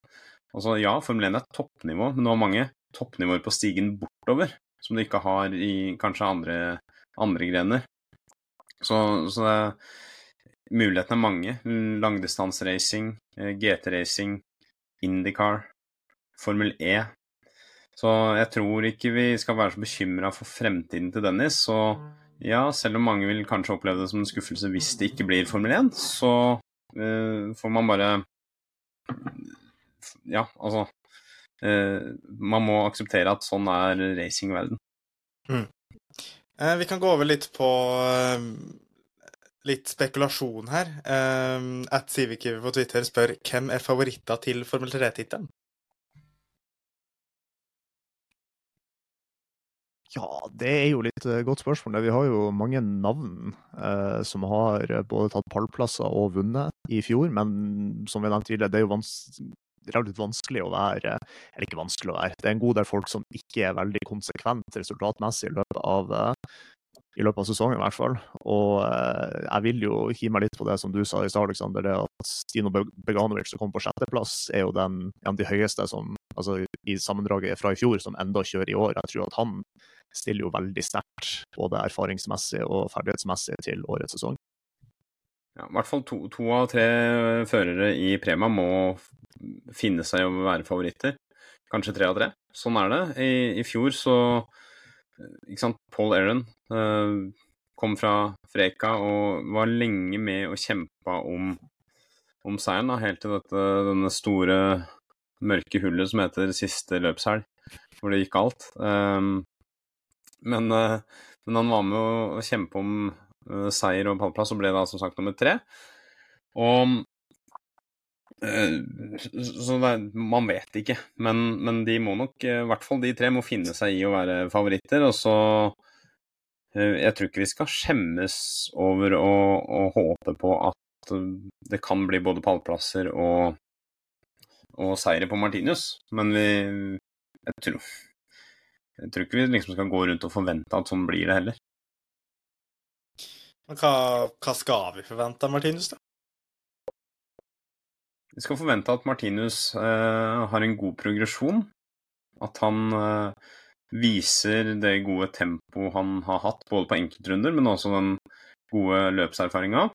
Altså, ja, Formel 1 er toppnivå, men det var mange toppnivåer på stigen bortover som du ikke har i kanskje andre, andre grener. Så, så det, mulighetene er mange. Langdistanseracing, eh, GT-racing, Indycar, Formel E. Så jeg tror ikke vi skal være så bekymra for fremtiden til Dennis. Så ja, selv om mange vil kanskje oppleve det som en skuffelse hvis det ikke blir Formel 1, så uh, får man bare Ja, altså Man må akseptere at sånn er racingverden. Mm. Uh, vi kan gå over litt på litt spekulasjon her. At Sivikiv på Twitter spør hvem er favoritter til Formel 3-tittelen? Ja, det er jo litt godt spørsmål. Vi har jo mange navn eh, som har både tatt pallplasser og vunnet i fjor, men som vi nevnte tidligere, det er jo vans relativt vanskelig å være Eller ikke vanskelig å være, det er en god del folk som ikke er veldig konsekvent resultatmessig i løpet av, uh, i løpet av sesongen, i hvert fall. Og jeg vil jo hive meg litt på det som du sa i stad, Alexander. Det at Stino Beganovic som kom på sjetteplass, er jo den, en av de høyeste som, altså, i sammendraget fra i fjor, som enda kjører i år. Jeg tror at han stiller jo veldig sterkt, både erfaringsmessig og ferdighetsmessig, til årets sesong. Ja, I hvert fall to, to, av tre førere i Prema må finne seg å være favoritter. Kanskje tre av tre. Sånn er det. I, i fjor så ikke sant, Paul Aaron uh, kom fra Freka og var lenge med og kjempa om, om seieren, da, helt til dette, denne store mørke hullet som heter siste løpshelg, hvor det gikk alt. Um, men, uh, men, han var med å, kjempe om uh, seier og pallplass, og ble da som sagt nummer tre. Og så det, man vet ikke, men, men, de må nok, i hvert fall de tre, må finne seg i å være favoritter. Og så Jeg tror ikke vi skal skjemmes over å, å håpe på at det kan bli både pallplasser og, og seire på Martinius, men vi jeg tror, jeg tror ikke vi liksom skal gå rundt og forvente at sånn blir det heller. Hva, hva skal vi forvente av Martinus, da? Vi skal forvente at Martinus eh, har en god progresjon. At han eh, viser det gode tempoet han har hatt, både på enkeltrunder, men også den gode løpserfaringa.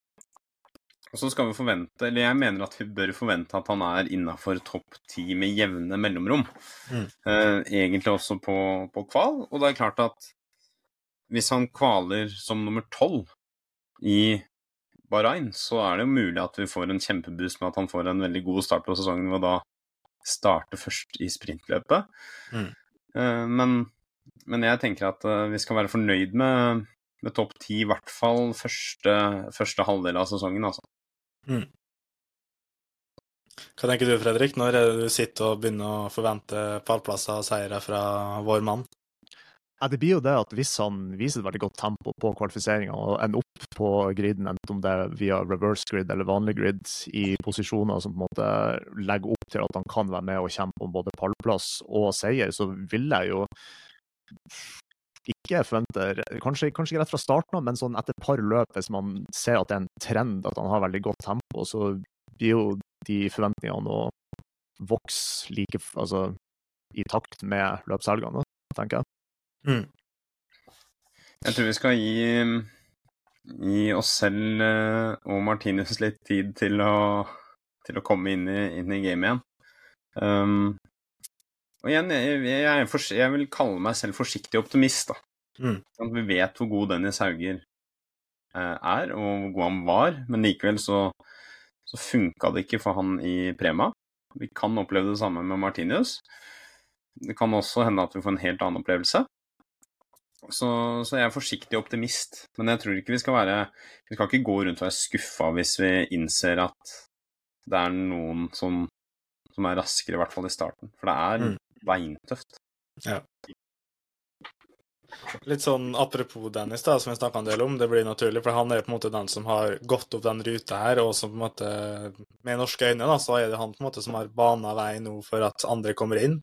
Og så skal vi forvente, eller jeg mener at vi bør forvente at han er innafor topp ti med jevne mellomrom. Mm. Eh, egentlig også på, på, kval. Og det er klart at hvis han kvaler som nummer tolv i Bahrain, så er det jo mulig at vi får en kjempeboost med at han får en veldig god start på sesongen ved å da starte først i sprintløpet. Mm. Eh, men, men, jeg tenker at eh, vi skal være fornøyd med, med topp ti, i hvert fall første, første halvdel av sesongen, altså. Mm. Hva tenker du, Fredrik, når er det du sitter og begynner å forvente pallplasser og seire fra vår mann? Ja, det blir jo det at Hvis han viser et veldig godt tempo på kvalifiseringa og ender opp på griden, enten om det er via reverse grid eller vanlig grid, i posisjoner som på en måte legger opp til at han kan være med og kjempe om både pallplass og seier, så vil jeg jo ikke forventer kanskje, kanskje, ikke rett fra starten av, men sånn etter et par løp, hvis man ser at det er en trend at han har veldig godt tempo, så blir jo de forventningene å vokse like altså, i takt med løpshelgene, tenker jeg. Mm. Jeg tror vi skal gi, gi oss selv eh, og Martinus litt tid til å, til å komme inn i, inn i gamet igjen. Um, og igjen, jeg, jeg, for, jeg, vil kalle meg selv forsiktig optimist. da. Mm. Vi vet hvor god Dennis Hauger eh, er, og hvor god han var, men likevel så, så funka det ikke for han i Prema. Vi kan oppleve det samme med Martinius. Det kan også hende at vi får en helt annen opplevelse. Så, så, jeg er forsiktig optimist. Men jeg tror ikke vi skal være Vi skal ikke gå rundt og være skuffa hvis vi innser at det er noen som, som er raskere, i hvert fall i starten. For det er mm. beintøft. Ja. Litt sånn apropos Dennis, da, som vi snakka en del om. Det blir naturlig, for han er på en måte den som har gått opp den ruta her, og som på en måte Med norske øyne, da, så er det han på en måte som har bana vei nå for at andre kommer inn.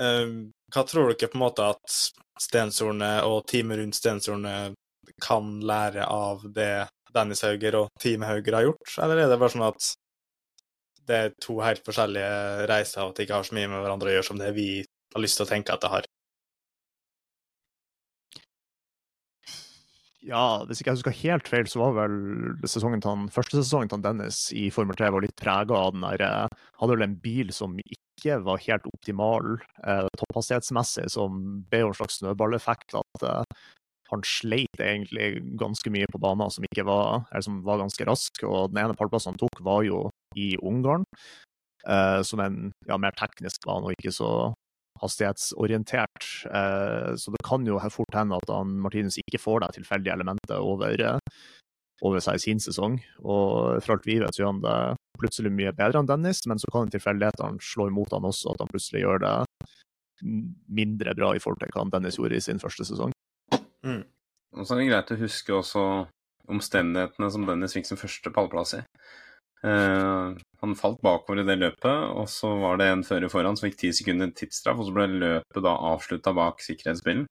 Uh, hva tror dere på en måte at Stensorene og teamet rundt Stensorene kan lære av det Dennis Hauger og teamet Hauger har gjort, eller er det bare sånn at det er to helt forskjellige reiser, og at de ikke har så mye med hverandre å gjøre som det vi har lyst til å tenke at det har? Ja, hvis ikke jeg husker helt feil, så var vel sesongen til han, første sesongen til Dennis i Formel 3 var litt prega av den der eh, Hadde vel en bil som ikke var helt optimal eh, topphastighetsmessig, som ble en slags snøballeffekt. At eh, han sleit egentlig ganske mye på baner som ikke var, eller som var ganske rask. Og den ene pallplassen han tok, var jo i Ungarn, eh, som en ja, mer teknisk bane og ikke så hastighetsorientert. Eh, så det kan jo fort hende at han, Martinus ikke får det tilfeldige elementet over, eh, over, seg i sin sesong. Og for alt vi vet, så gjør han det plutselig mye bedre enn Dennis, men så kan tilfeldighetene slå imot han også, at han plutselig gjør det mindre bra i forhold til hva Dennis gjorde i sin første sesong. Mm. Og så er det greit å huske også omstendighetene som Dennis fikk sin første pallplass i. Uh, han falt bakover i det løpet, og så var det en fører foran som fikk ti sekunder tidsstraff, og så ble løpet da avslutta bak sikkerhetsbilen.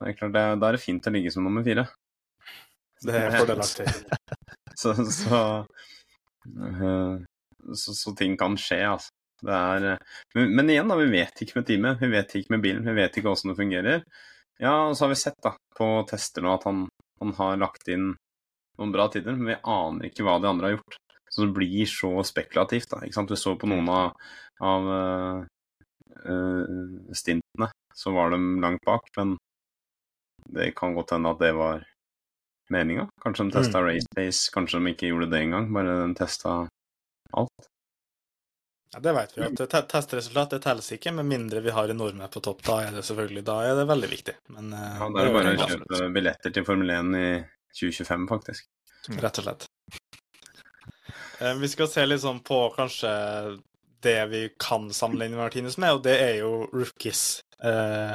Da er er det fint å ligge som nummer fire. Det er fordelaktig. så, så, uh, så, så, ting kan skje, altså. Det er, men, men, igjen, da, vi vet ikke med teamet, vi vet ikke med bilen, vi vet ikke hvordan det fungerer. Ja, og så har vi sett da, på tester nå at han, han har lagt inn noen bra tider, men vi aner ikke hva de andre har gjort. Så det blir så spekulativt. da, ikke sant? Vi så på noen av, av uh, stintene, så var de langt bak. Men det kan godt hende at det var meninga. Kanskje de testa mm. race pace, kanskje de ikke gjorde det engang. Bare de testa alt. Ja, Det vet vi at testresultat det telles ikke, med mindre vi har en nordmenn på topp. Da er det selvfølgelig da er det veldig viktig. Men, uh, ja, Da er det bare å kjøpe billetter til Formel 1 i 2025, faktisk. Rett og slett. Eh, vi skal se litt sånn på kanskje det vi kan sammenligne Martinus med, og det er jo rookies. Eh,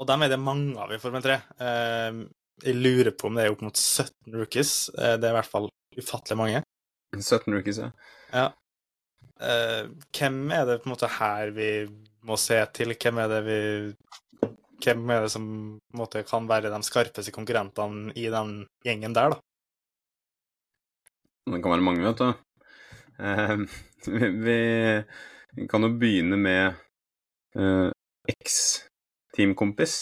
og dem er det mange av i Formel 3. Eh, jeg lurer på om det er opp mot 17 rookies. Eh, det er i hvert fall ufattelig mange. 17 rookies, ja. ja. Hvem er det på en måte her vi må se til? Hvem er det vi Hvem er det som på en måte kan være de skarpeste konkurrentene i den gjengen der, da? Det kan være mange, vet du. Eh, vi, vi, kan jo begynne med eh, eks-teamkompis.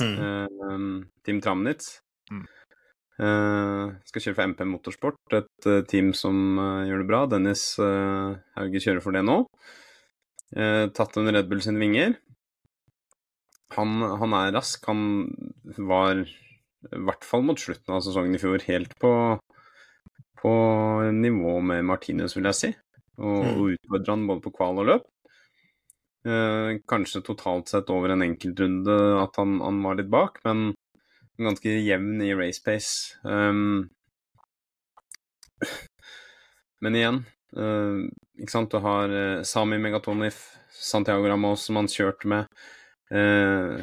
Mm. Eh, Team Tramnitz. Mm. Eh, skal kjøre for MP Motorsport, et uh, team som uh, gjør det bra. Dennis Hauge kjører for det nå. tatt under Red Bull sine vinger. Han, han, er rask. Han var, i hvert fall mot slutten av sesongen i fjor, helt på på nivå med Martinez, vil jeg si. Og, mm. og utfordrer han både på kval og løp. Eh, kanskje totalt sett over en enkeltrunde at han, han, var litt bak, men ganske jevn i race pace. Um, men igjen, uh, ikke sant, du har uh, Sami Megatonif, Santiago Ramos som han kjørte med. Uh,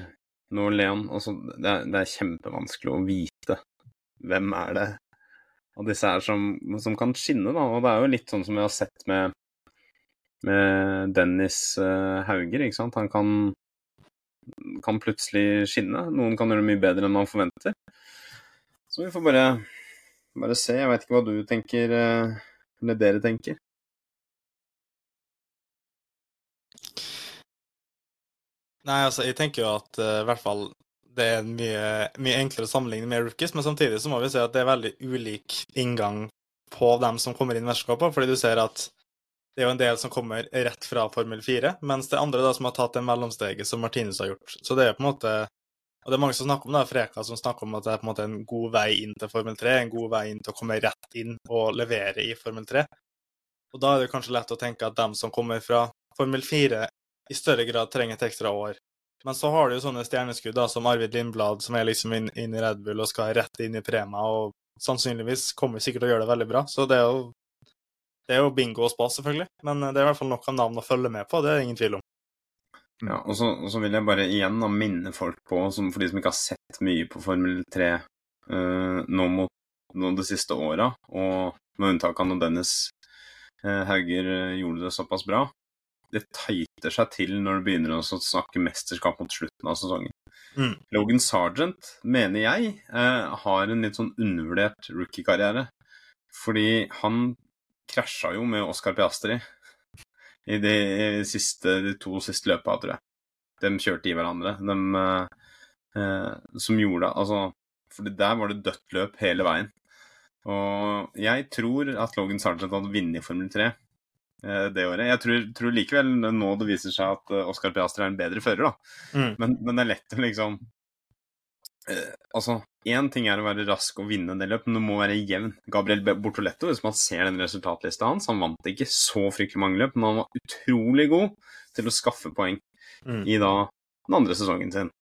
nå Leon. Altså, det, er, det er kjempevanskelig å vite hvem er det av disse her som, som, kan skinne, da. Og det er jo litt sånn som vi har sett med, med Dennis uh, Hauger, ikke sant. Han kan, kan plutselig skinne. Noen kan gjøre det mye bedre enn man forventer. Så vi får bare, bare se. Jeg veit ikke hva du tenker, uh, eller dere tenker. Nei, altså, jeg tenker jo at uh, i hvert fall det er mye, mye enklere å sammenligne med rookies, men samtidig så må vi si at det er veldig ulik inngang på dem som kommer inn i mesterskapet, fordi du ser at det er jo en del som kommer rett fra Formel 4, mens det er andre da som har tatt det mellomsteget som Martinus har gjort. Så det er på en måte Og det er mange som snakker om det, Freka som snakker om at det er på en måte en god vei inn til Formel 3, en god vei inn til å komme rett inn og levere i Formel 3. Og da er det kanskje lett å tenke at dem som kommer fra Formel 4, i større grad trenger et ekstra år. Men så har du jo sånne stjerneskudd da, som Arvid Lindblad, som er liksom inn, inn i Red Bull og skal rett inn i Prema, og sannsynligvis kommer sikkert til å gjøre det veldig bra. Så det er jo, det er jo bingo og spas, selvfølgelig. Men det er i hvert fall nok av navn å følge med på, det er det ingen tvil om. Ja, og så, og så vil jeg bare igjen da, minne folk på, som, for de som ikke har sett mye på Formel 3 uh, nå mot nå de siste åra, og med unntak av når Dennis uh, Hauger uh, gjorde det såpass bra, det tighter seg til når du begynner å snakke mesterskap mot slutten av sesongen. Mm. Logan Sergeant, mener jeg, eh, har en litt sånn undervurdert rookie-karriere. Fordi han krasja jo med Oscar Piastri i de, siste, de to siste løpa, tror jeg. De kjørte i hverandre. De, eh, som gjorde Altså, for der var det dødt løp hele veien. Og jeg tror at Logan Sergeant hadde vunnet Formel 3 Eh, det året. Jeg tror, tror, likevel nå det viser seg at eh, Oscar Piastri er en bedre fører, da. Mm. Men, men, det er lett å liksom eh, Altså, én ting er å være rask og vinne en del løp, men det må være jevn. Gabriel Bortoletto, hvis man ser den resultatlista hans, han vant ikke så fryktelig mange løp, men han var utrolig god til å skaffe poeng mm. i da den andre sesongen sin.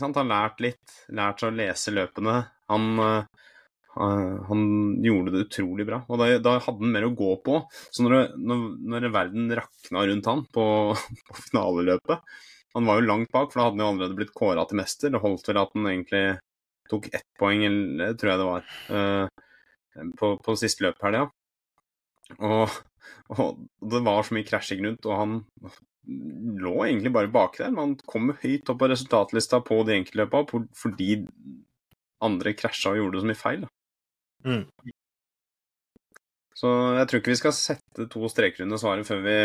Han har lært litt, lært seg å lese løpene. Han uh, han gjorde det utrolig bra, og da, da hadde han mer å gå på. Så når, når, når verden rakna rundt han på, på, finaleløpet Han var jo langt bak, for da hadde han jo allerede blitt kåra til mester. Det holdt vel at han egentlig tok ett poeng, eller tror jeg det var, uh, på, på siste løphelga. Og, og det var så mye krasjing rundt, og han lå egentlig bare bak der. Men han kom høyt opp på resultatlista på de enkeltløpa fordi andre krasja og gjorde så mye feil. Da. Mm. Så jeg tror ikke vi skal sette to streker under svaret før vi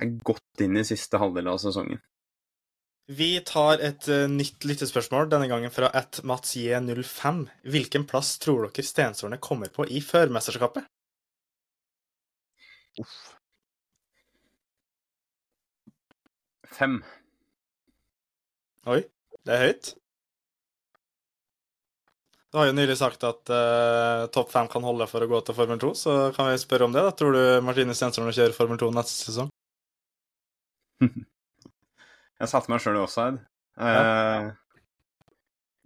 er godt inn i siste halvdel av sesongen. Vi tar et uh, nytt lyttespørsmål, denne gangen fra at Mats J05. Hvilken plass tror dere Stensårene kommer på i førmesterskapet? Uff. Fem. Oi, det er høyt. Du har jo nylig sagt at uh, topp fem kan holde for å gå til Formel 2, så kan vi spørre om det. da. Tror du Martine Stenstrøm kjører Formel 2 neste sesong? jeg satte meg sjøl i offside. Uh.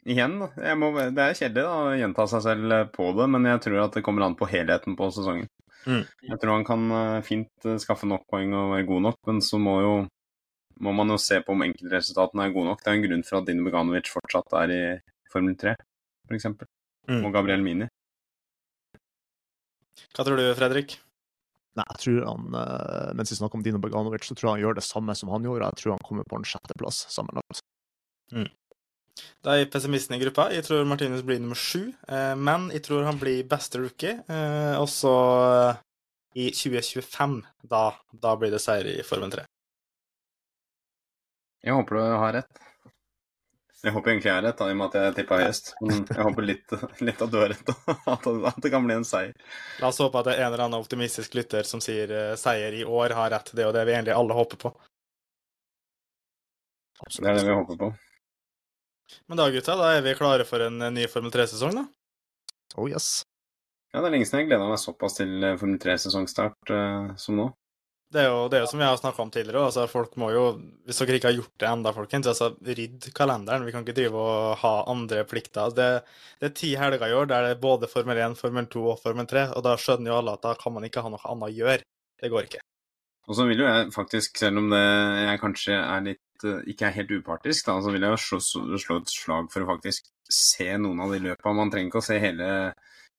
Igjen, må, det er kjedelig da, å gjenta seg selv på det, men jeg tror at det kommer an på helheten på sesongen. Mm. Jeg tror han kan uh, fint skaffe nok poeng og være god nok, men så må, jo, må man jo se på om enkeltresultatene er gode nok. Det er en grunn for at Dino Beganovic fortsatt er i Formel 3 f.eks. Mm. Og Gabriel Mini. Hva tror du, Fredrik? Nei, jeg tror han, uh, Mens vi snakker om Dino Beganovic, så tror jeg han gjør det samme som han gjorde. Jeg tror han kommer på en sjetteplass sammenlagt. Mm. Da er jeg pessimisten i gruppa. Jeg tror Martinus blir nummer sju. Eh, men jeg tror han blir beste rookie. også og så eh, i 2025, da, da blir det seier i Formen 3. Jeg håper du har rett. Jeg håper egentlig jeg har rett, da, i og med at jeg tippa høyest. Men jeg håper litt, litt at du har rett, at, at det kan bli en seier. La oss håpe at det er en eller annen optimistisk lytter som sier uh, seier i år har rett. Det er jo det vi egentlig alle håper på. Absolutt. Det er det vi håper på. Men da, gutta, da er vi klare for en ny Formel 3-sesong, da? Oh yes. Ja, det er lenge siden jeg gleda meg såpass til eh, Formel 3-sesongstart uh, som nå. Det er, jo, det er jo som vi har snakka om tidligere, altså folk må jo, hvis dere ikke har gjort det enda, folkens, altså rydd kalenderen. Vi kan ikke drive og ha andre plikter. Det, det er ti helger i år der det er både Formel 1, Formel 2 og Formel 3, og da skjønner jo alle at da kan man ikke ha noe annet å gjøre. Det går ikke. Og så vil jo jeg faktisk, selv om det, jeg kanskje er litt eh, ikke er helt upartisk, da, så vil jeg slå, slå et slag for å faktisk se noen av de løpa. Man trenger ikke å se hele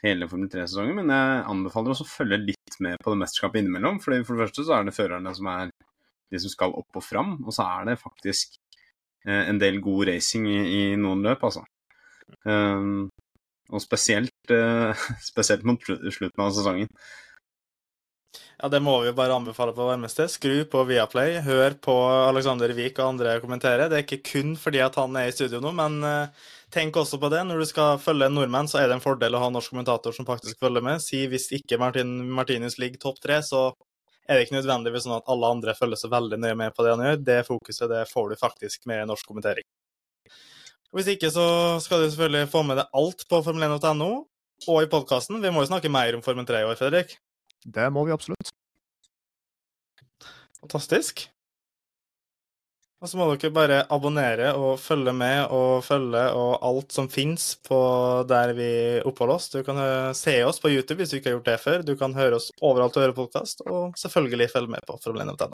hele Formel 3-sesongen, men jeg anbefaler også å følge litt med på det mesterskapet innimellom. Fordi For det første så er det førerne som er de som skal opp og fram, og så er det faktisk eh, en del god racing i, i noen løp, altså. Um, og spesielt, eh, spesielt mot slutten av sesongen. Ja, Det må vi jo bare anbefale på varmeste. Skru på Viaplay. Hør på Alexander Wiik og andre kommentere. Det er ikke kun fordi at han er i studio nå, men uh, tenk også på det. Når du skal følge en nordmenn, så er det en fordel å ha en norsk kommentator som faktisk følger med. Si hvis ikke Martin Martinus ligger topp tre, så er det ikke nødvendigvis sånn at alle andre følger så veldig nøye med på det han gjør. Det fokuset det får du faktisk med norsk kommentering. Hvis ikke så skal du selvfølgelig få med deg alt på formel1.no og i podkasten. Vi må jo snakke mer om Formel 3 i år, Fredrik. Det må vi absolutt. Fantastisk. Og så må dere bare abonnere og følge med og følge og alt som fins på der vi oppholder oss. Du kan se oss på YouTube hvis du ikke har gjort det før. Du kan høre oss overalt og høre podkast, og selvfølgelig følge med på Formel1.no.